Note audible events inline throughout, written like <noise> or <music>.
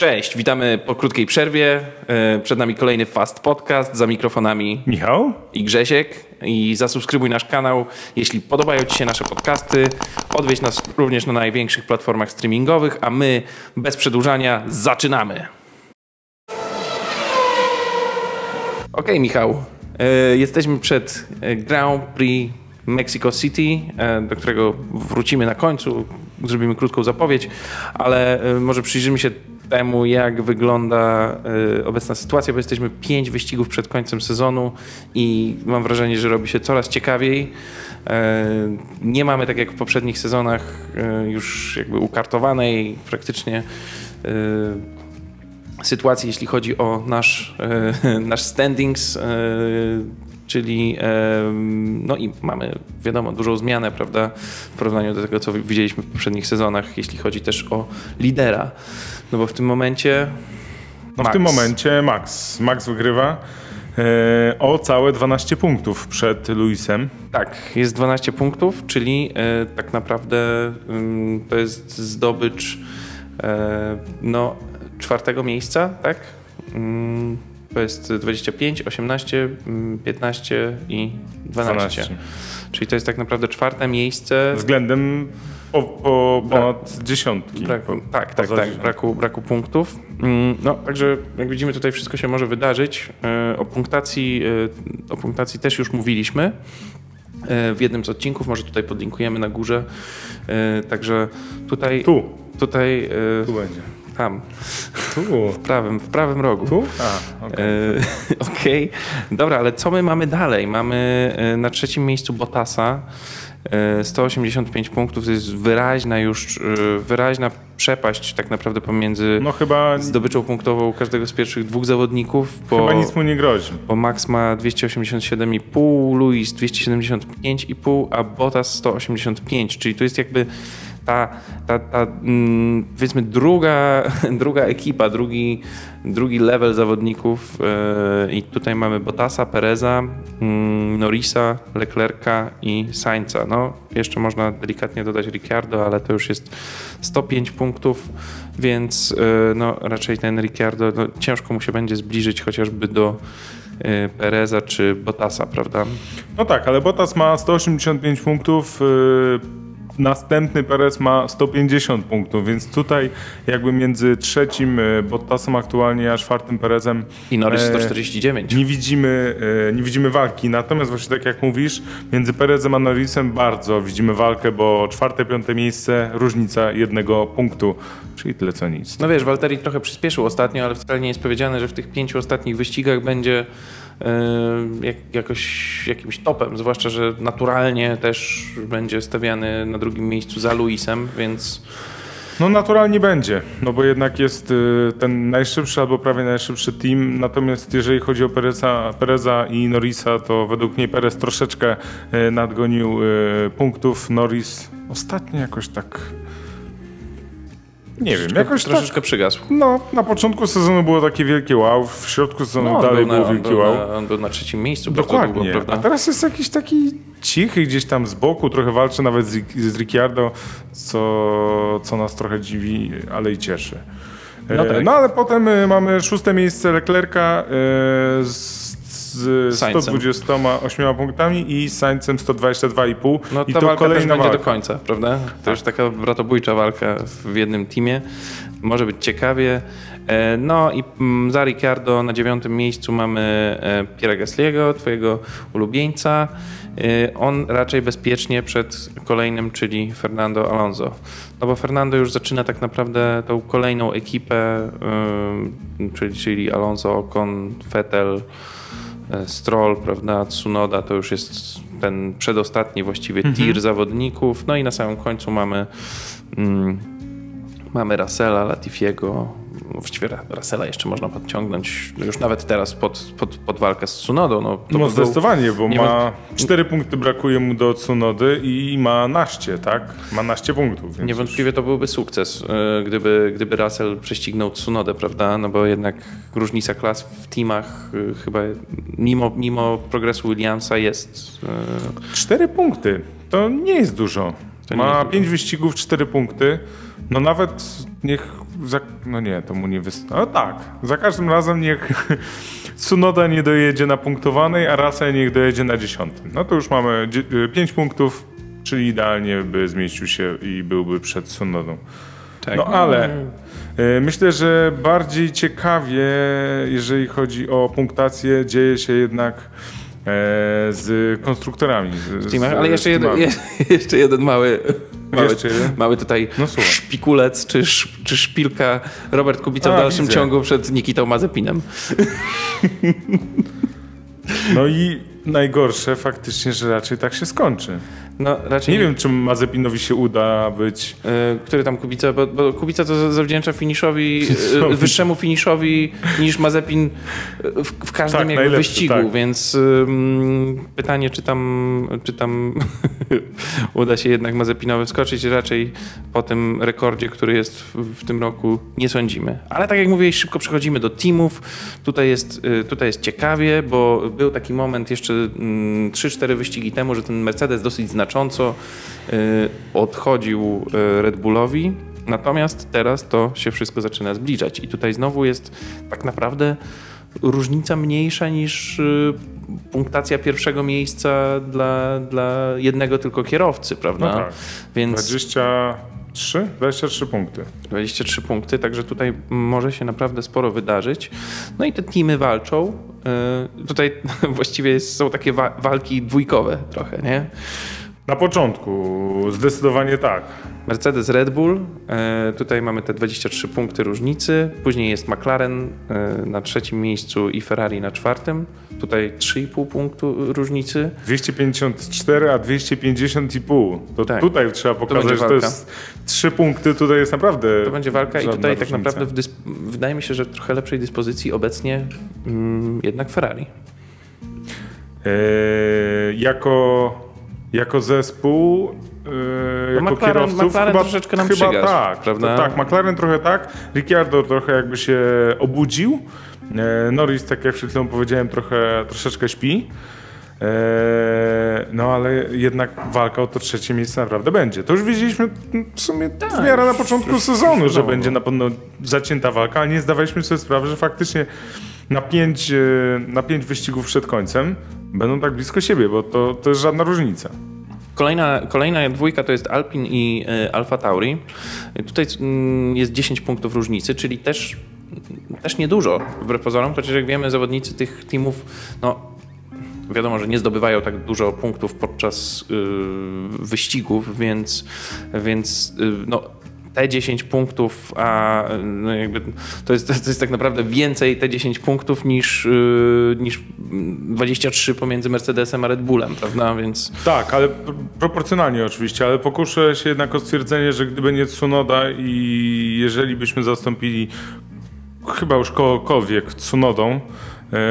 Cześć, witamy po krótkiej przerwie. E, przed nami kolejny Fast Podcast za mikrofonami Michał i Grzesiek. I zasubskrybuj nasz kanał, jeśli podobają Ci się nasze podcasty. Odwiedź nas również na największych platformach streamingowych, a my bez przedłużania zaczynamy. Ok, Michał. E, jesteśmy przed e, Grand Prix Mexico City, do którego wrócimy na końcu. Zrobimy krótką zapowiedź, ale może przyjrzymy się temu, jak wygląda y, obecna sytuacja, bo jesteśmy pięć wyścigów przed końcem sezonu i mam wrażenie, że robi się coraz ciekawiej. Y, nie mamy, tak jak w poprzednich sezonach, y, już jakby ukartowanej praktycznie sytuacji, jeśli chodzi o nasz, <laughs> nasz standings czyli no i mamy, wiadomo, dużą zmianę, prawda, w porównaniu do tego, co widzieliśmy w poprzednich sezonach, jeśli chodzi też o lidera. No bo w tym momencie. No w tym momencie Max. Max wygrywa e, o całe 12 punktów przed Luisem. Tak, jest 12 punktów, czyli e, tak naprawdę to jest zdobycz e, no, czwartego miejsca, tak? To jest 25, 18, 15 i 12. 12. Czyli to jest tak naprawdę czwarte miejsce. Względem po, po ponad dziesiątki. Braku, tak, tak, tak. Braku, braku punktów. Mm, no, także jak widzimy, tutaj wszystko się może wydarzyć. E, o punktacji, e, o punktacji też już mówiliśmy e, w jednym z odcinków. Może tutaj podlinkujemy na górze. Także tutaj. Tu. Tutaj. Tu będzie. Tam. Tu. W prawym, w prawym rogu. Tu? A, okej. <laughs> Okay. okay. Dobra, ale co my mamy dalej? Mamy na trzecim miejscu Botasa 185 punktów to jest wyraźna już, e, wyraźna przepaść tak naprawdę pomiędzy no chyba... zdobyczą punktową każdego z pierwszych dwóch zawodników. Bo, chyba nic mu nie grozi. Bo Max ma 287,5, Luis 275,5, a Bottas 185, czyli to jest jakby ta, ta, ta mm, powiedzmy druga, <laughs> druga ekipa, drugi, drugi level zawodników e, i tutaj mamy Bottasa, Pereza, mm, Norisa, Leclerca i Sainza. No, jeszcze można delikatnie dodać Ricciardo, ale to już jest 105 punktów, więc e, no, raczej ten Ricciardo no, ciężko mu się będzie zbliżyć chociażby do e, Pereza czy Bottasa, prawda? No tak, ale Bottas ma 185 punktów Następny Perez ma 150 punktów, więc tutaj jakby między trzecim e, Bottasem aktualnie a czwartym Perezem i Norris 149. E, nie widzimy, e, nie widzimy walki. Natomiast właśnie tak jak mówisz, między Perezem a Norrisem bardzo widzimy walkę, bo czwarte, piąte miejsce, różnica jednego punktu, czyli tyle co nic. No wiesz, Walteri trochę przyspieszył ostatnio, ale wcale nie jest powiedziane, że w tych pięciu ostatnich wyścigach będzie jak, jakoś jakimś topem, zwłaszcza, że naturalnie też będzie stawiany na drugim miejscu za Luisem, więc... No naturalnie będzie, no bo jednak jest y, ten najszybszy albo prawie najszybszy team, natomiast jeżeli chodzi o Pereza, Pereza i Norrisa, to według mnie Perez troszeczkę y, nadgonił y, punktów, Norris ostatnio jakoś tak nie wiem, jakoś troszeczkę tak, przygasł. No, na początku sezonu było takie wielkie wow, w środku sezonu no, dalej był, na, wielki był wow. Na, on był na trzecim miejscu. Dokładnie, długo, a teraz jest jakiś taki cichy gdzieś tam z boku, trochę walczy nawet z, z Ricciardo, co, co nas trochę dziwi, ale i cieszy. No, e, tak. no ale potem e, mamy szóste miejsce Leclerca e, z z 128 punktami i Sańcem 122,5. No I to walka kolejna też będzie walka. do końca, prawda? To już taka bratobójcza walka w jednym teamie. Może być ciekawie. E, no i mm, za Ricciardo na dziewiątym miejscu mamy e, Piera Gasliego, twojego ulubieńca. E, on raczej bezpiecznie przed kolejnym, czyli Fernando Alonso. No bo Fernando już zaczyna tak naprawdę tą kolejną ekipę, czyli, czyli Alonso, Ocon, Vettel, Stroll, prawda, Tsunoda to już jest ten przedostatni właściwie mhm. tier zawodników. No i na samym końcu mamy, mm, mamy Russella, Latifiego, właściwie Russella jeszcze można podciągnąć już nawet teraz pod, pod, pod walkę z Tsunodą. No, no by zdecydowanie, bo ma cztery punkty brakuje mu do Tsunody i ma naście, tak? Ma naście punktów. Niewątpliwie to byłby sukces, y, gdyby, gdyby Russell prześcignął Tsunodę, prawda? No bo jednak różnica klas w teamach y, chyba mimo, mimo progresu Williamsa jest... Y, cztery punkty, to nie jest dużo. To ma pięć wyścigów, cztery punkty. No nawet niech za, no nie, to mu nie wystarczy. No tak, za każdym razem niech <laughs> Tsunoda nie dojedzie na punktowanej, a Russell niech dojedzie na dziesiątym. No to już mamy 5 punktów, czyli idealnie by zmieścił się i byłby przed Tsunodą. Tak. No ale y, myślę, że bardziej ciekawie, jeżeli chodzi o punktację, dzieje się jednak e, z konstruktorami. Z, z- ale jeszcze <laughs> jeszcze jeden mały, mały, jeden? mały tutaj No słucham. szpikulec czy, sz- czy szpilka Robert Kubica w A, dalszym widzę. ciągu przed Nikitą Mazepinem. No i najgorsze faktycznie, że raczej tak się skończy. No raczej Nie wiem, czy Mazepinowi się uda być. E, Który tam Kubica, bo, bo Kubica to zawdzięcza finiszowi, <laughs> Finiszowi. wyższemu finiszowi niż Mazepin w, w każdym Tak, wyścigu, tak. więc ym, pytanie, czy tam, czy tam <laughs> uda się jednak Mazepinowi wskoczyć, raczej po tym rekordzie, który jest w, w tym roku, nie sądzimy. Ale tak jak mówię, szybko przechodzimy do teamów. Tutaj jest, y, tutaj jest ciekawie, bo był taki moment jeszcze mm, 3-4 wyścigi temu, że ten Mercedes dosyć znacząco y, odchodził y, Red Bullowi. Natomiast teraz to się wszystko zaczyna zbliżać. I tutaj znowu jest tak naprawdę różnica mniejsza niż y, punktacja pierwszego miejsca dla, dla jednego tylko kierowcy, prawda? No tak. Więc 23? 23 punkty. 23 punkty, także tutaj może się naprawdę sporo wydarzyć. No i te teamy walczą. Tutaj <laughs> właściwie są takie wa- walki dwójkowe trochę, nie? Na początku zdecydowanie tak. Mercedes, Red Bull, e, tutaj mamy te 23 punkty różnicy, później jest McLaren e, na trzecim miejscu i Ferrari na czwartym, tutaj 3,5 punktu różnicy. 254, a 250,5. To Tak. tutaj trzeba pokazać, będzie że to jest 3 punkty, tutaj jest naprawdę. To będzie walka i tutaj tak różnica. naprawdę w dys- wydaje mi się, że w trochę lepszej dyspozycji obecnie mm, jednak Ferrari. E, jako, jako zespół, e, jako McLaren- kierowców, McLaren chyba, troszeczkę nam chyba tak, prawda? Tak, McLaren trochę tak, Ricciardo trochę jakby się obudził, e, Norris, tak jak przed chwilą powiedziałem, trochę, troszeczkę śpi. E, No ale jednak walka o to trzecie miejsce naprawdę będzie. To już wiedzieliśmy w sumie w miarę na początku sezonu, że no. będzie na pewno zacięta walka, ale nie zdawaliśmy sobie sprawy, że faktycznie na pięć, e, na pięć wyścigów przed końcem będą tak blisko siebie, bo to, to jest żadna różnica. Kolejna, kolejna dwójka to jest Alpin i y, Alfa Tauri. Tutaj mm, jest 10 punktów różnicy, czyli też, też niedużo wbrew pozorom, chociaż jak wiemy zawodnicy tych teamów, no wiadomo, że nie zdobywają tak dużo punktów podczas y, wyścigów, więc, więc y, no, te 10 punktów, a no jakby to, jest, to jest tak naprawdę więcej te 10 punktów niż, y, niż 23 pomiędzy Mercedesem a Red Bullem, prawda? Więc Tak, ale pr- proporcjonalnie oczywiście, ale pokuszę się jednak o stwierdzenie, że gdyby nie Tsunoda i jeżeli byśmy zastąpili chyba już kogokolwiek Tsunodą,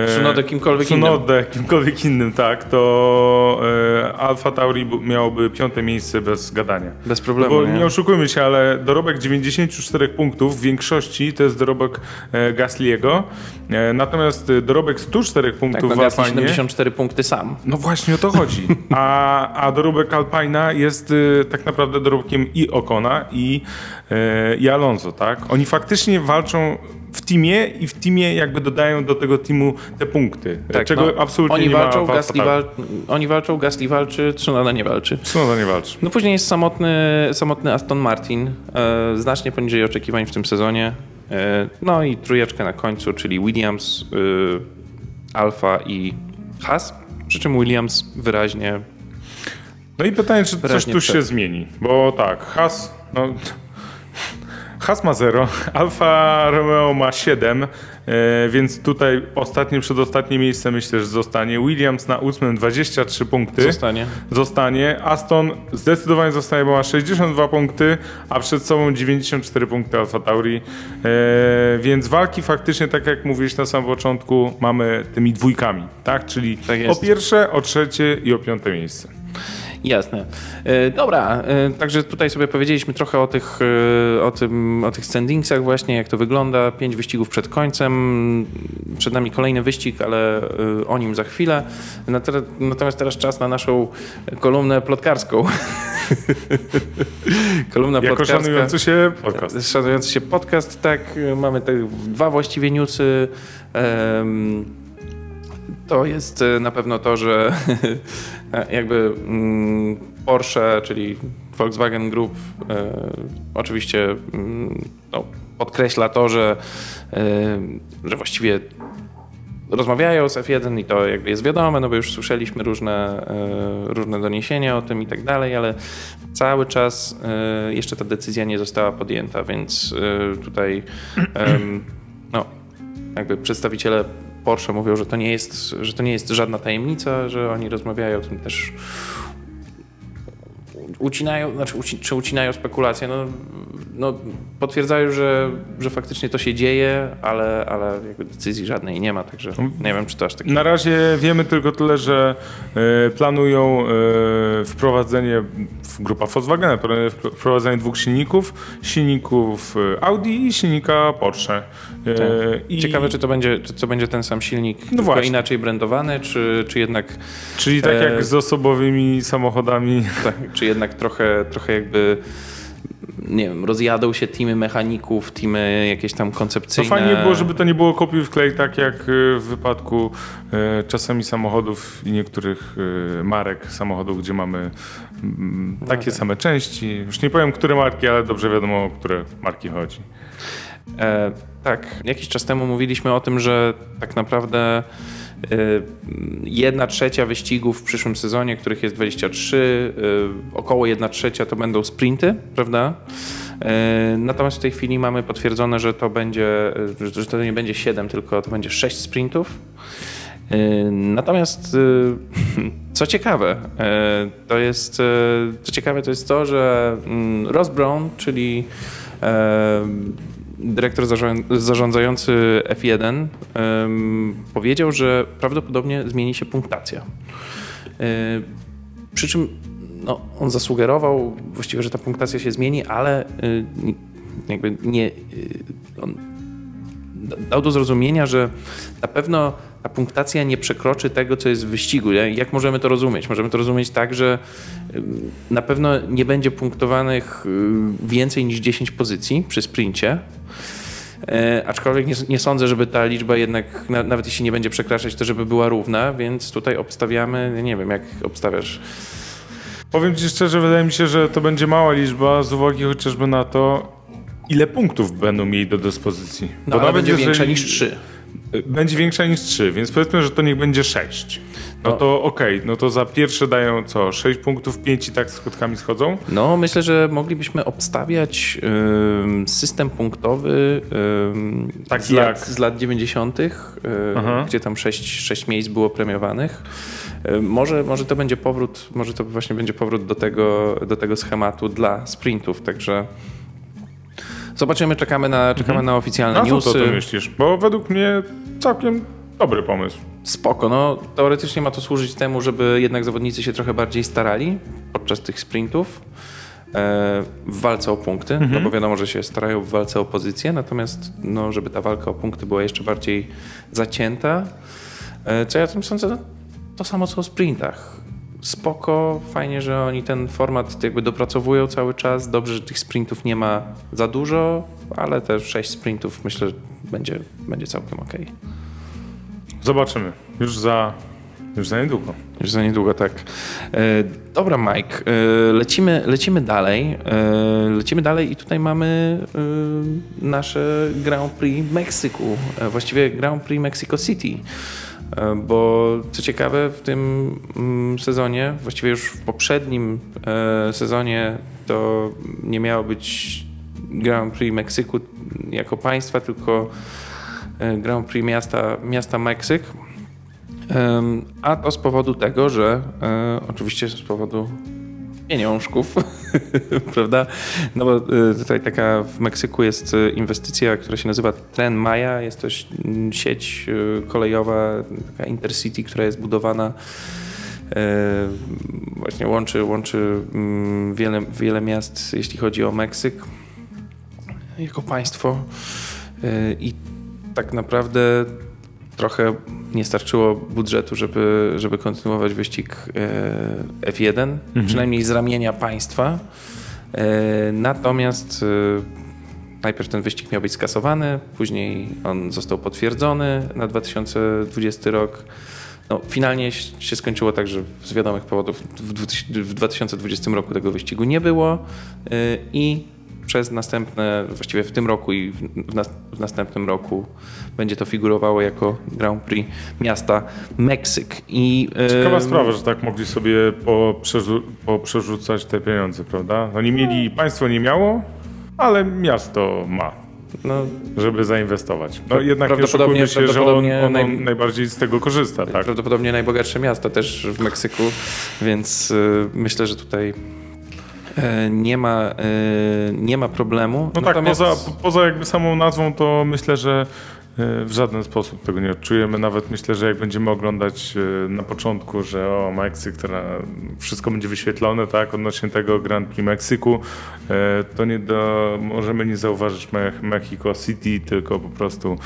Tsunodę kimkolwiek Tsunodę kimkolwiek innym, tak, to e, Alfa Tauri miałoby piąte miejsce bez gadania. bez problemu. bo nie? nie oszukujmy się, ale dorobek 94 punktów w większości to jest dorobek e, Gasliego, e, natomiast e, dorobek 104 tak, punktów no w Alpine... 74 punkty sam. No właśnie o to chodzi. A, a dorobek Alpina jest y, tak naprawdę dorobkiem i Okona, i, i Alonso, tak? Oni faktycznie walczą w teamie i w teamie jakby dodają do tego teamu te punkty, Tak, czego no, absolutnie oni nie walczą, ma Gasly wal, Oni walczą, Gasly walczy, Tsunoda nie walczy. Tsunoda nie walczy. No później jest samotny, samotny Aston Martin, e, znacznie poniżej oczekiwań w tym sezonie. E, no i trójeczkę na końcu, czyli Williams, e, Alfa i Haas. Przy czym Williams wyraźnie No i pytanie, czy coś tu przed. się zmieni, bo tak, Has, no... Has ma 0, Alfa Romeo ma 7, e, więc tutaj ostatnie, przedostatnie miejsce myślę, że zostanie. Williams na 8 23 punkty. zostanie. zostanie. Aston zdecydowanie zostaje, bo ma 62 punkty, a przed sobą 94 punkty Alfa Tauri. E, więc walki faktycznie, tak jak mówiłeś na samym początku, mamy tymi dwójkami, tak? Czyli Tak o pierwsze, o trzecie i o piąte miejsce. Jasne. E, dobra, e, także tutaj sobie powiedzieliśmy trochę o tych, e, o, tym, o tych standingsach właśnie, jak to wygląda. Pięć wyścigów przed końcem. Przed nami kolejny wyścig, ale o nim za chwilę. Natomiast teraz czas na naszą kolumnę plotkarską. <laughs> Kolumna jako plotkarska. szanujący się podcast. Szanujący się podcast, tak. Mamy te dwa właściwie newsy. Um, to jest na pewno to, że <laughs> jakby mm, Porsche, czyli Volkswagen Group, e, oczywiście mm, no, podkreśla to, że, e, że właściwie rozmawiają z F1 i to jakby jest wiadome, no bo już słyszeliśmy różne, różne doniesienia o tym i tak dalej, ale cały czas jeszcze ta decyzja nie została podjęta, więc tutaj no, jakby przedstawiciele Porsche mówią, że to nie jest, że to nie jest żadna tajemnica, że oni rozmawiają o tym też ucinają, znaczy uci, czy ucinają spekulacje, no, no, potwierdzają, że, że faktycznie to się dzieje, ale, ale decyzji żadnej nie ma, także nie wiem, czy to aż tak. Na razie wiemy tylko tyle, że y, planują y, wprowadzenie, grupa Volkswagen, wprowadzenie dwóch silników, silników Audi i silnika Porsche. Y, tak. i... Ciekawe, czy to będzie, czy to będzie ten sam silnik, no tylko właśnie. inaczej brandowany, czy, czy jednak... Czyli tak jak z osobowymi samochodami. Tak, czy jednak trochę, trochę jakby nie wiem, rozjadą się teamy mechaników, teamy jakieś tam koncepcyjne. No fajnie było, żeby to nie było kopiuj wklej, tak jak y, w wypadku y, czasami samochodów i niektórych y, marek samochodów, gdzie mamy mm, takie no, same części. Już nie powiem, które marki, ale dobrze wiadomo, o które marki chodzi. E, tak, jakiś czas temu mówiliśmy o tym, że tak naprawdę Y, jedna trzecia wyścigów w przyszłym sezonie, których jest 23, y, około jedna trzecia to będą sprinty, prawda? Y, natomiast w tej chwili mamy potwierdzone, że to będzie, że to nie będzie 7, tylko to będzie 6 sprintów. Natomiast <laughs> co ciekawe, to jest co ciekawe to jest to, że mm, Ross Brown, czyli dyrektor zarządzający F1 powiedział, że prawdopodobnie zmieni się punktacja. E, przy czym no, on zasugerował właściwie, że ta punktacja się zmieni, ale e, jakby nie. E, on dał do zrozumienia, że na pewno ta punktacja nie przekroczy tego, co jest w wyścigu. Jak możemy to rozumieć? Możemy to rozumieć tak, że na pewno nie będzie punktowanych więcej niż 10 pozycji przy sprincie, E, aczkolwiek nie, nie, sądzę, żeby ta liczba jednak, na, nawet jeśli nie będzie przekraczać, to żeby była równa, więc tutaj obstawiamy, nie wiem, jak obstawiasz. Powiem Ci szczerze, wydaje mi się, że to będzie mała liczba z uwagi chociażby na to, ile punktów będą mieli do dyspozycji. No, Bo ale będzie większa jeżeli... niż 3 będzie większa niż 3, więc powiedzmy, że to niech będzie 6. No, no to okej, okay, no to za pierwsze dają co? 6 punktów, 5 i tak schodkami schodzą? No myślę, że moglibyśmy obstawiać system punktowy tak z, jak? Lat, z lat 90., gdzie tam 6, 6 miejsc było premiowanych. Może, może to będzie powrót, może to właśnie będzie powrót do tego, do tego schematu dla sprintów, także Zobaczymy, czekamy na, czekamy mhm. na oficjalne na newsy. co ty myślisz? Bo według mnie całkiem dobry pomysł. Spoko, no teoretycznie ma to służyć temu, żeby jednak zawodnicy się trochę bardziej starali podczas tych sprintów e, w walce o punkty, no mhm. no bo wiadomo, że się starają w walce o pozycję, natomiast no, żeby ta walka o punkty była jeszcze bardziej zacięta. E, co ja o tym sądzę? No, to samo co o sprintach spoko, fajnie, że oni ten format jakby dopracowują cały czas. Dobrze, że tych sprintów nie ma za dużo, ale te 6 sprintów myślę, że będzie, będzie całkiem ok. Zobaczymy. Już za, już za niedługo. Już za niedługo, tak. E, dobra, Mike. E, lecimy, lecimy dalej. E, lecimy dalej i tutaj mamy e, nasze Grand Prix Meksyku. E, właściwie Grand Prix Mexico City. E, bo co ciekawe, w tym mm, sezonie, właściwie już w poprzednim e, sezonie, to nie miało być Grand Prix Meksyku jako państwa, tylko e, Grand Prix miasta, miasta Meksyk. A to z powodu tego, że oczywiście z powodu pieniążków, <laughs> prawda? No bo y, tutaj taka w Meksyku jest y, inwestycja, która się nazywa Tren Maya. Jest to sieć y, kolejowa, taka Intercity, która jest budowana właśnie łączy, łączy mm, wiele, wiele miast, jeśli chodzi o Meksyk jako państwo. I tak naprawdę trochę nie starczyło budżetu, żeby, żeby kontynuować wyścig y, F1, mhm. przynajmniej z ramienia państwa. Y, natomiast najpierw ten wyścig miał być skasowany, później on został potwierdzony na 2020 rok. No, finalnie się skończyło tak, że z wiadomych powodów w 2020 roku tego wyścigu nie było i przez następne, właściwie w tym roku i w, nas, w, następnym roku będzie to figurowało jako Grand Prix miasta Meksyk. I, Ciekawa sprawa, że tak mogli sobie poprzerzucać te pieniądze, prawda? No nie mieli, państwo nie miało, ale miasto ma. No, żeby zainwestować. No jednak prawdopodobnie, nie się, że on, on, naj... najbardziej z tego korzysta. Tak? Prawdopodobnie najbogatsze miasta też w Meksyku, więc y, myślę, że tutaj nie ma, e, nie ma problemu. No tak, Natomiast... tak, poza, poza jakby samą nazwą to myślę, że e, w żaden sposób tego nie odczujemy. Nawet myślę, że jak będziemy oglądać na początku, że o Meksyk, która wszystko będzie wyświetlone, tak, odnośnie tego Grand Prix Meksyku, to nie do, możemy nie zauważyć Mexico City, tylko po prostu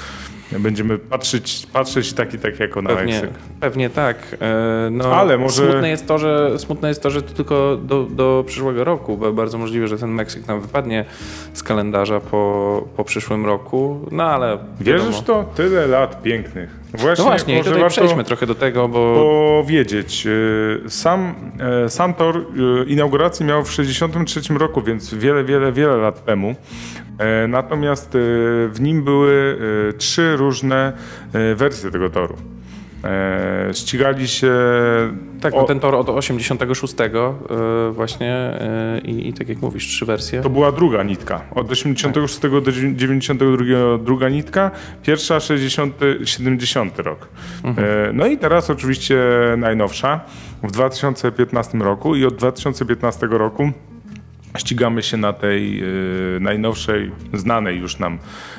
Będziemy patrzeć, patrzeć taki tak jako na pewnie, Meksyk. Pewnie tak. E, no, Ale może... Smutne jest to, że, smutne jest to, że to tylko do, do przyszłego roku, bo bardzo możliwe, że ten Meksyk nam wypadnie z kalendarza po, po przyszłym roku, no ale... Wierzysz wiadomo. to? Tyle lat pięknych. Właśnie, no właśnie, i tutaj przejdźmy trochę do tego, bo... Powiedzieć. E, sam, e, sam tor inauguracji miał w 1963 roku, więc wiele, wiele, wiele lat temu. Natomiast w nim były trzy różne e, wersje tego toru. E, ścigali się. Tak, o... ten tor od 86 e, właśnie i, i, tak jak mówisz, trzy wersje. To była druga nitka. Od 86 tak. do 92 druga nitka, pierwsza 60, 70 rok. Mhm. No i teraz oczywiście najnowsza w 2015 roku i od 2015 roku ścigamy się na tej najnowszej, znanej już nam E,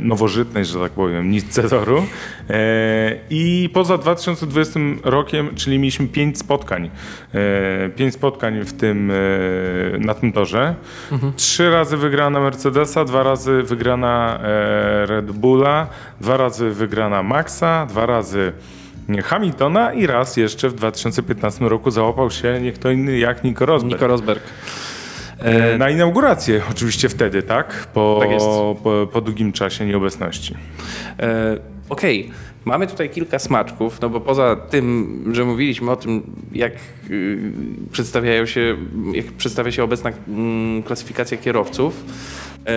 nowożytnej, że tak powiem, nitce toru. E, I poza 2020 rokiem, czyli mieliśmy pięć spotkań, e, pięć spotkań w tym, na tym torze. Mhm. Trzy razy wygrana Mercedesa, dwa razy wygrana Red Bulla, dwa razy wygrana Maxa, dwa razy Hamiltona i raz jeszcze w 2015 roku załapał się nie kto inny jak Nico Rosberg. Nico Rosberg. E, na inaugurację oczywiście wtedy, tak? Po, tak po, po, długim czasie nieobecności. E, Okej. Okay. Mamy tutaj kilka smaczków, no bo poza tym, że mówiliśmy o tym, jak y, przedstawiają się, jak przedstawia się obecna y, klasyfikacja kierowców,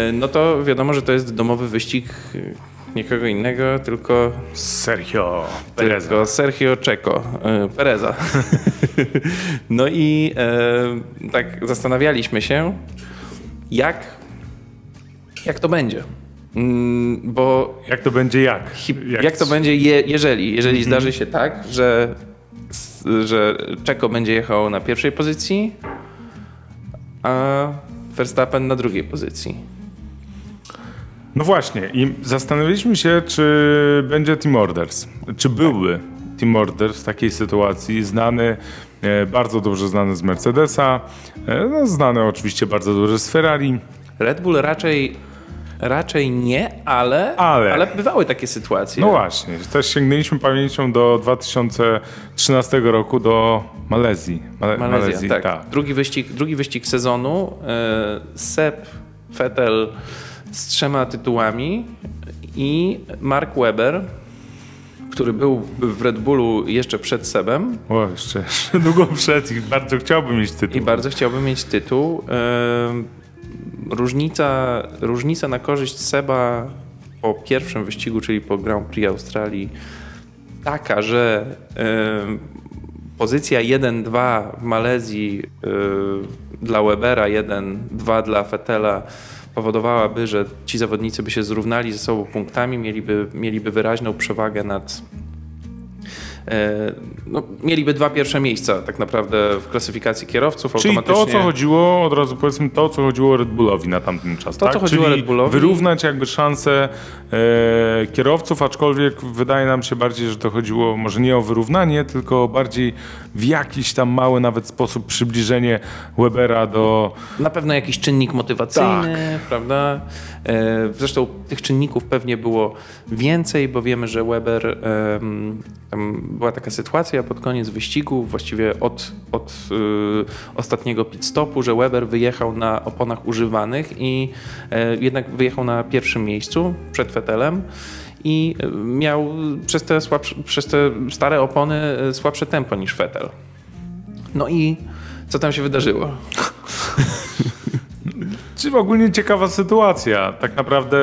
y, no to wiadomo, że to jest domowy wyścig nikogo innego, tylko Sergio Pereza. Tylko Sergio Checo, e, Pereza. <laughs> no i e, tak zastanawialiśmy się, jak, jak to będzie. Mm, bo jak to będzie jak? Jak, jak to będzie, je, jeżeli, jeżeli mm -hmm. zdarzy się tak, że, że Czeko będzie jechał na pierwszej pozycji, a Verstappen na drugiej pozycji. No właśnie i zastanawialiśmy się, czy będzie Team Orders, czy byłby Team Orders w takiej sytuacji, znany, e, bardzo dobrze znany z Mercedesa, e, no, znany oczywiście bardzo dobrze z Ferrari. Red Bull raczej Raczej nie, ale, ale, ale bywały takie sytuacje. No właśnie, też sięgnęliśmy pamięcią do 2013 roku do Malezji. Male Malezja, Malezji, tak. tak. Drugi, wyścig, drugi wyścig sezonu. E, Seb, Vettel z trzema tytułami i Mark Webber, który był w Red Bullu jeszcze przed Sebem. O, jeszcze, jeszcze długo przed i bardzo chciałbym mieć tytuł. I bardzo chciałbym mieć tytuł. Różnica, różnica na korzyść Seba po pierwszym wyścigu, czyli po Grand Prix Australii, taka, że pozycja 1-2 w Malezji dla Webera, 1-2 dla Fetela powodowałaby, że ci zawodnicy by się zrównali ze sobą punktami, mieliby, mieliby wyraźną przewagę nad, no, mieliby dwa pierwsze miejsca tak naprawdę w klasyfikacji kierowców. Czyli to, o co chodziło, od razu powiedzmy, to, co chodziło Red Bullowi na tamten czas. To, tak? co chodziło Czyli Red Bullowi. wyrównać jakby szanse e, kierowców, aczkolwiek wydaje nam się bardziej, że to chodziło może nie o wyrównanie, tylko bardziej w jakiś tam mały nawet sposób przybliżenie Webera do... Na pewno jakiś czynnik motywacyjny, prawda? E, Zresztą tych czynników pewnie było więcej, bo wiemy, że Weber, tam była taka sytuacja pod koniec wyścigu, właściwie od, od y, ostatniego pit stopu, że Weber wyjechał na oponach używanych i e, jednak wyjechał na pierwszym miejscu przed Vettelem i e, miał przez te, słabsze, przez te stare opony e, słabsze tempo niż Vettel. No i co tam się wydarzyło? <laughs> Czy ogólnie ciekawa sytuacja. Tak naprawdę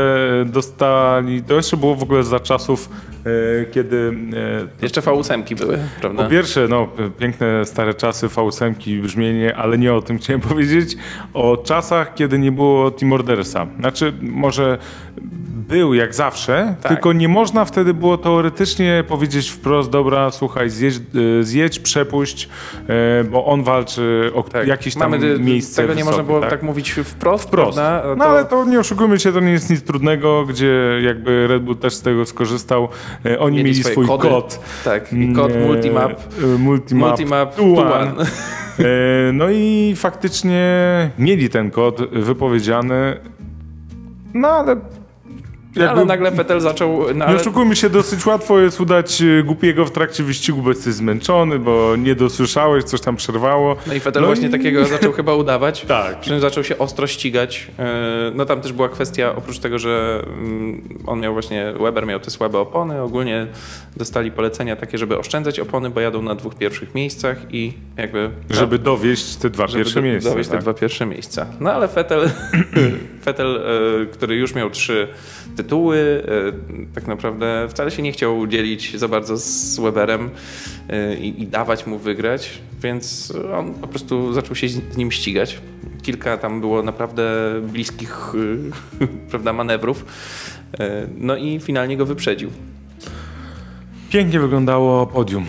dostali, to jeszcze było w ogóle za czasów, kiedy e, Jeszcze V8 były, prawda? Po pierwsze, no, piękne stare czasy, V8, brzmienie, ale nie o tym chciałem <laughs> powiedzieć. O czasach, kiedy nie było Team Ordersa. Znaczy, może był jak zawsze, Tak. tylko nie można wtedy było teoretycznie powiedzieć wprost, dobra, słuchaj, zjedź, e, zjedź przepuść, e, bo on walczy o Tak. jakieś tam Mamy, miejsce Tego nie można było tak, mówić wprost, Wprost. prawda? No ale to nie oszukujmy się, to nie jest nic trudnego, gdzie jakby Red Bull też z tego skorzystał. E, Oni mieli, swoje swój kody. kod. Tak, i kod E, multimap. Multimap, Multimap to to. E, No i faktycznie mieli ten kod wypowiedziany. No ale. Ale jakby- nagle Vettel zaczął... No, nie ale, oszukujmy się, dosyć łatwo jest udać e, głupiego w trakcie wyścigu, bo jesteś zmęczony, bo nie dosłyszałeś, coś tam przerwało. no i Vettel No właśnie i- takiego zaczął chyba udawać. <laughs> Tak. Przy czym zaczął się ostro ścigać. E, No tam też była kwestia, oprócz tego, że mm, on miał właśnie, Weber miał te słabe opony, ogólnie dostali polecenia takie, żeby oszczędzać opony, bo jadą na dwóch pierwszych miejscach i jakby... Żeby dowieść te dwa pierwsze do- miejsca. dowieść tak. te dwa pierwsze miejsca. No ale Vettel, Vettel <clears throat> e, który już miał trzy tytuły, e, tak naprawdę wcale się nie chciał dzielić za bardzo z Weberem e, i, i dawać mu wygrać, więc on po prostu zaczął się z nim ścigać. Kilka tam było naprawdę bliskich e, <laughs> prawda, manewrów. No i finalnie go wyprzedził. Pięknie wyglądało podium.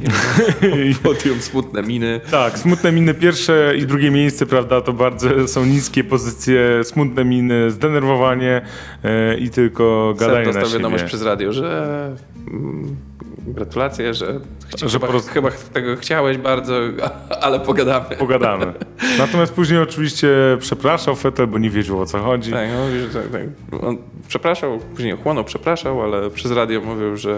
<laughs> Podium, smutne miny. Tak, smutne miny pierwsze i drugie miejsce, prawda, to bardzo są niskie pozycje, smutne miny, zdenerwowanie e, i tylko gadanie na siebie. wiadomość przez radio, że mm, gratulacje, że, chci- Że chyba, chyba tego chciałeś bardzo, <laughs> ale pogadamy. Pogadamy. Natomiast później oczywiście przepraszał Fetel, bo nie wiedział o co chodzi. Tak, no, tak, tak. On przepraszał, później ochłonął, przepraszał, ale przez radio mówił, że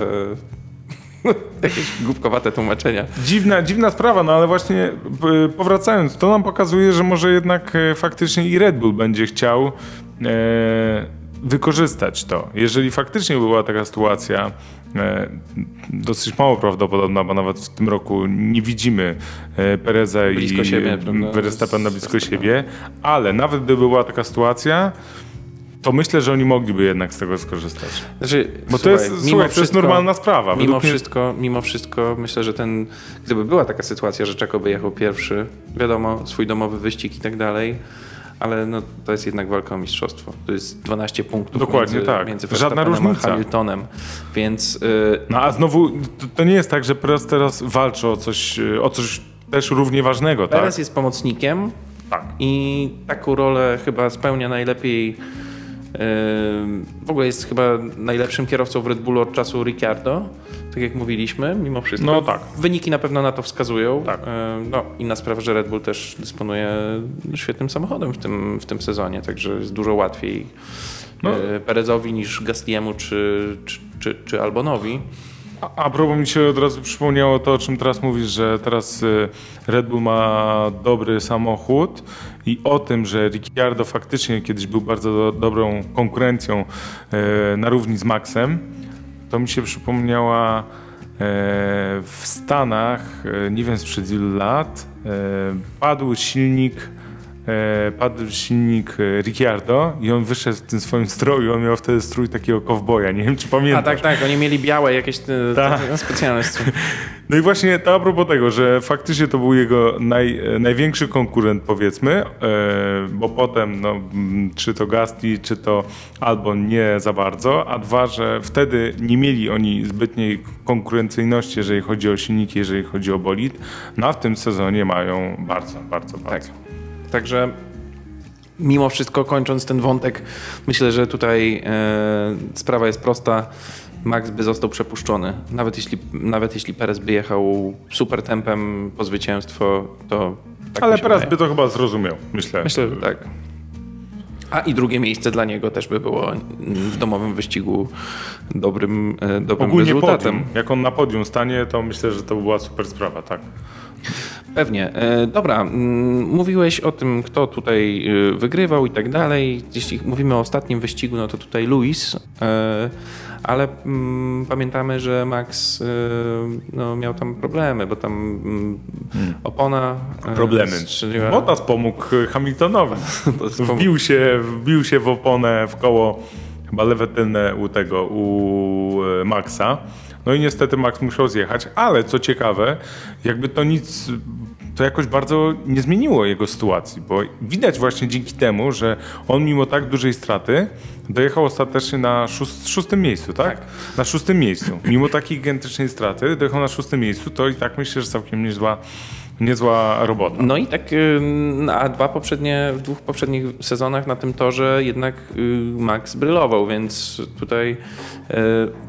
<laughs> jakieś głupkowate tłumaczenia. Dziwna, dziwna sprawa, no ale właśnie p- powracając, to nam pokazuje, że może jednak e, faktycznie i Red Bull będzie chciał e, wykorzystać to. Jeżeli faktycznie była taka sytuacja, e, dosyć mało prawdopodobna, bo nawet w tym roku nie widzimy Pereza Blisko i? Verstappena blisko siebie, ale nawet gdyby była taka sytuacja, to myślę, że oni mogliby jednak z tego skorzystać. Znaczy, Bo to słuchaj, jest, mimo słuchaj, to jest wszystko- normalna sprawa. Mimo Według mnie- wszystko, mimo wszystko myślę, że ten, gdyby była taka sytuacja, że Czeko by jechał pierwszy, wiadomo, swój domowy wyścig i tak dalej, ale no, to jest jednak walka o mistrzostwo. To jest 12 punktów Dokładnie między, tak. między Żadna Verstappenem a różnica. Hamiltonem, więc y, No a znowu, to, to nie jest tak, że Perez teraz walczy o coś, o coś też równie ważnego, tak? Perez jest pomocnikiem Tak. i taką rolę chyba spełnia najlepiej w ogóle jest chyba najlepszym kierowcą w Red Bullu od czasu Ricciardo, tak jak mówiliśmy, mimo wszystko. No tak. Wyniki na pewno na to wskazują. Tak. No, inna sprawa, że Red Bull też dysponuje świetnym samochodem w tym, w tym sezonie, także jest dużo łatwiej No. y, Perezowi niż Gastiemu czy, czy, czy, czy Albonowi. A, a propos mi się od razu przypomniało to, o czym teraz mówisz, że teraz y, Red Bull ma dobry samochód i o tym, że Ricciardo faktycznie kiedyś był bardzo do, dobrą konkurencją y, na równi z Maxem, to mi się przypomniała y, w Stanach, y, nie wiem sprzed ilu lat, y, padł silnik e, padł silnik e, Ricciardo i on wyszedł w tym swoim stroju, on miał wtedy strój takiego kowboja, nie wiem czy A pamiętasz. tak, tak, oni mieli białe jakieś e, Tak. takie specjalne strój. <laughs> No i właśnie to a propos tego, że faktycznie to był jego naj, e, największy konkurent powiedzmy, e, bo potem no, czy to Gasti, czy to Albon nie za bardzo, a dwa, że wtedy nie mieli oni zbytniej konkurencyjności, jeżeli chodzi o silniki, jeżeli chodzi o bolid, no a w tym sezonie mają bardzo, bardzo, bardzo. Tak. Także mimo wszystko, kończąc ten wątek, myślę, że tutaj e, sprawa jest prosta. Max by został przepuszczony. Nawet jeśli, nawet jeśli Perez by jechał super tempem po zwycięstwo, to. Tak Ale wydaje. by to chyba zrozumiał, myślę. Myślę, że tak. A i drugie miejsce dla niego też by było w domowym wyścigu dobrym, e, dobrym Ogólnie rezultatem. podium. Jak on na podium stanie, to myślę, że to była super sprawa, tak. Pewnie. E, Dobra, mm, mówiłeś o tym, kto tutaj e, wygrywał i tak dalej. Jeśli mówimy o ostatnim wyścigu, no to tutaj Luis, e, ale mm, pamiętamy, że Max e, no, miał tam problemy, bo tam mm, opona e, Problemy. strzeliła. Bottas pomógł Hamiltonowi. <laughs> Wbił się, wbił się w oponę w koło, chyba lewe tylne u tego, u Maxa. No i niestety Max musiał zjechać, ale co ciekawe, jakby to nic, to jakoś bardzo nie zmieniło jego sytuacji, bo widać właśnie dzięki temu, że on mimo tak dużej straty dojechał ostatecznie na szóst, szóstym miejscu, tak? Na szóstym miejscu. Mimo takiej gigantycznej straty dojechał na szóstym miejscu, to i tak myślę, że całkiem niezła, niezła robota. No i tak, a dwa poprzednie, w dwóch poprzednich sezonach na tym torze jednak y, Max brylował, więc tutaj y,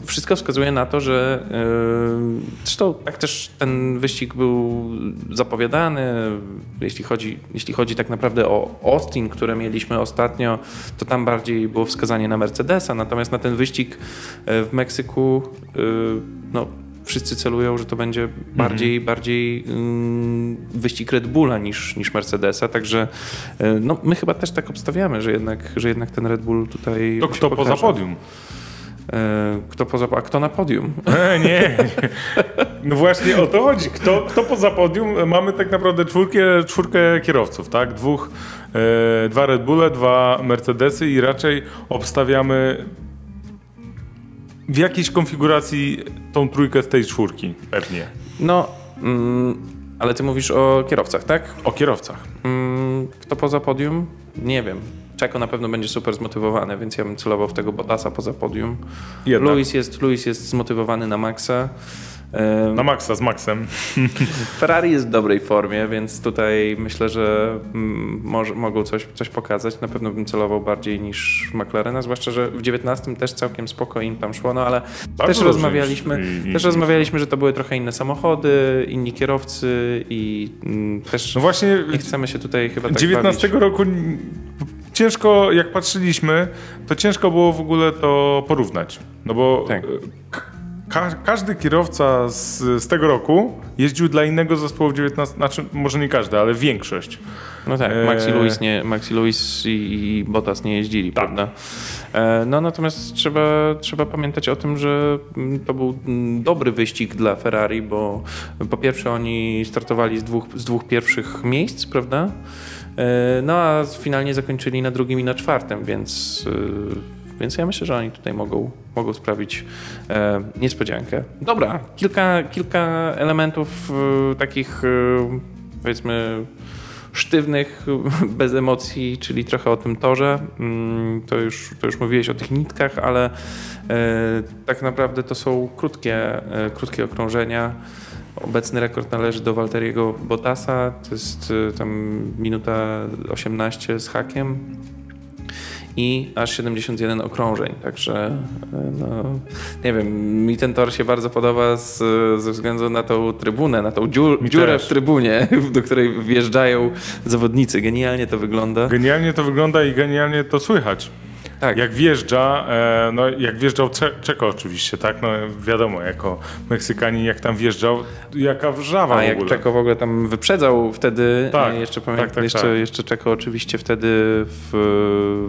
wszystko wskazuje na to, że y, zresztą tak też ten wyścig był zapowiadany, jeśli chodzi, jeśli chodzi tak naprawdę o Austin, które mieliśmy ostatnio, to tam bardziej było wskazanie na Mercedesa, natomiast na ten wyścig w Meksyku no, wszyscy celują, że to będzie bardziej, bardziej ym, wyścig Red Bulla niż, niż Mercedesa, także y, no, my chyba też tak obstawiamy, że jednak, że jednak ten Red Bull tutaj To kto pokaże. poza podium? Kto poza, a kto na podium? E, nie. No właśnie o to chodzi. Kto, kto poza podium? Mamy tak naprawdę czwórkę, czwórkę kierowców, tak? Dwóch, e, dwa Red Bulle, dwa Mercedesy i raczej obstawiamy w jakiejś konfiguracji tą trójkę z tej czwórki, pewnie. No, mm, ale ty mówisz o kierowcach, tak? O kierowcach. Mm, Kto poza podium? Nie wiem. Czeko na pewno będzie super zmotywowany, więc ja bym celował w tego Bottasa poza podium. Jednak. Luis jest, Luis jest zmotywowany na maksa. Na Maxa z Maxem. <laughs> Ferrari jest w dobrej formie, więc tutaj myślę, że mm, może, mogą coś, coś pokazać. Na pewno bym celował bardziej niż McLarena, zwłaszcza, że w 19 też całkiem spoko im tam szło, no ale Bardzo też rozmawialiśmy, i- też i- rozmawialiśmy, że to były trochę inne samochody, inni kierowcy i mm, też No właśnie nie chcemy się tutaj chyba tak 19 bawić. roku ciężko, jak patrzyliśmy, to ciężko było w ogóle to porównać. No bo Tak. E, ka każdy kierowca z, z tego roku jeździł dla innego zespołu w 19, znaczy może nie każdy, ale większość. No tak, Eee. Maxi Lewis, nie, Maxi Lewis i, i Bottas nie jeździli, Tak. prawda? E, No natomiast trzeba, trzeba pamiętać o tym, że mm, to był mm, dobry wyścig dla Ferrari, bo po pierwsze oni startowali z dwóch, z dwóch pierwszych miejsc, prawda? E, No a finalnie zakończyli na drugim i na czwartym, więc, e, więc ja myślę, że oni tutaj mogą, mogą sprawić e, niespodziankę. Dobra, kilka, kilka elementów e, takich e, powiedzmy sztywnych, <laughs> bez emocji, czyli trochę o tym torze. Mm, To już, to już mówiłeś o tych nitkach, ale e, tak naprawdę to są krótkie, e, krótkie okrążenia. Obecny rekord należy do Walteriego Bottasa, to jest e, tam minuta 18 z hakiem i aż 71 okrążeń, także e, no, nie wiem, mi ten tor się bardzo podoba z, ze względu na tą trybunę, na tą dziur, dziurę w trybunie, <laughs> do której wjeżdżają zawodnicy. Genialnie to wygląda. Genialnie to wygląda i genialnie to słychać. Tak, Jak wjeżdża, e, no jak wjeżdżał Cze- Czeko oczywiście, tak? No wiadomo, jako Meksykanin jak tam wjeżdżał, jaka wrzawa a w jak ogóle. Czeko w ogóle tam wyprzedzał wtedy, Tak, e, jeszcze pamiętam, tak, tak, jeszcze, tak. jeszcze Czeko oczywiście wtedy w,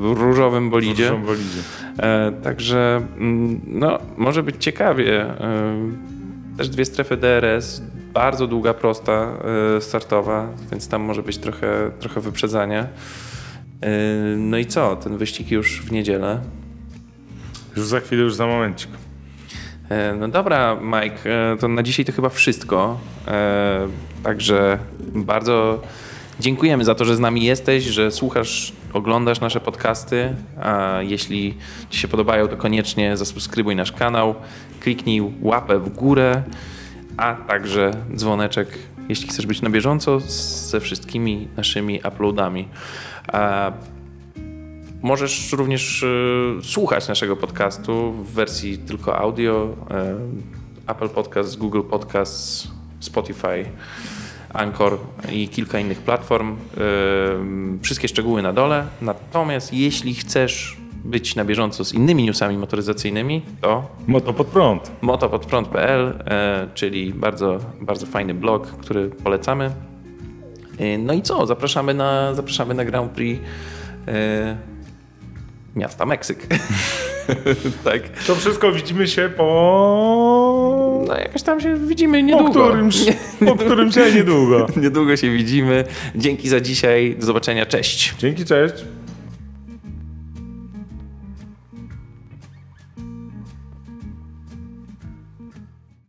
w różowym bolidzie. W bolidzie. E, także mm, no, może być ciekawie. E, też dwie strefy DRS, bardzo długa prosta y, startowa, więc tam może być trochę, trochę wyprzedzania. Y, No i co? Ten wyścig już w niedzielę. Już za chwilę, już za momencik. E, No dobra, Mike, e, to na dzisiaj to chyba wszystko. Także bardzo dziękujemy za to, że z nami jesteś, że słuchasz, oglądasz nasze podcasty. A jeśli Ci się podobają, to koniecznie zasubskrybuj nasz kanał, kliknij łapę w górę, a także dzwoneczek, jeśli chcesz być na bieżąco ze wszystkimi naszymi uploadami. A Możesz również e, słuchać naszego podcastu w wersji tylko audio. e, Apple Podcast, Google Podcast, Spotify, Anchor i kilka innych platform. E, Wszystkie szczegóły na dole. Natomiast jeśli chcesz być na bieżąco z innymi newsami motoryzacyjnymi, to Moto pod prąd. motopodprąd.pl, e, czyli bardzo, bardzo fajny blog, który polecamy. E, No i co? Zapraszamy na, zapraszamy na Grand Prix e, miasta Meksyk. <laughs> tak. To wszystko widzimy się po... No jakoś tam się widzimy Po niedługo. którymś, po którymś niedługo. <laughs> Niedługo się widzimy. Dzięki za dzisiaj. Do zobaczenia. Cześć. Dzięki, cześć.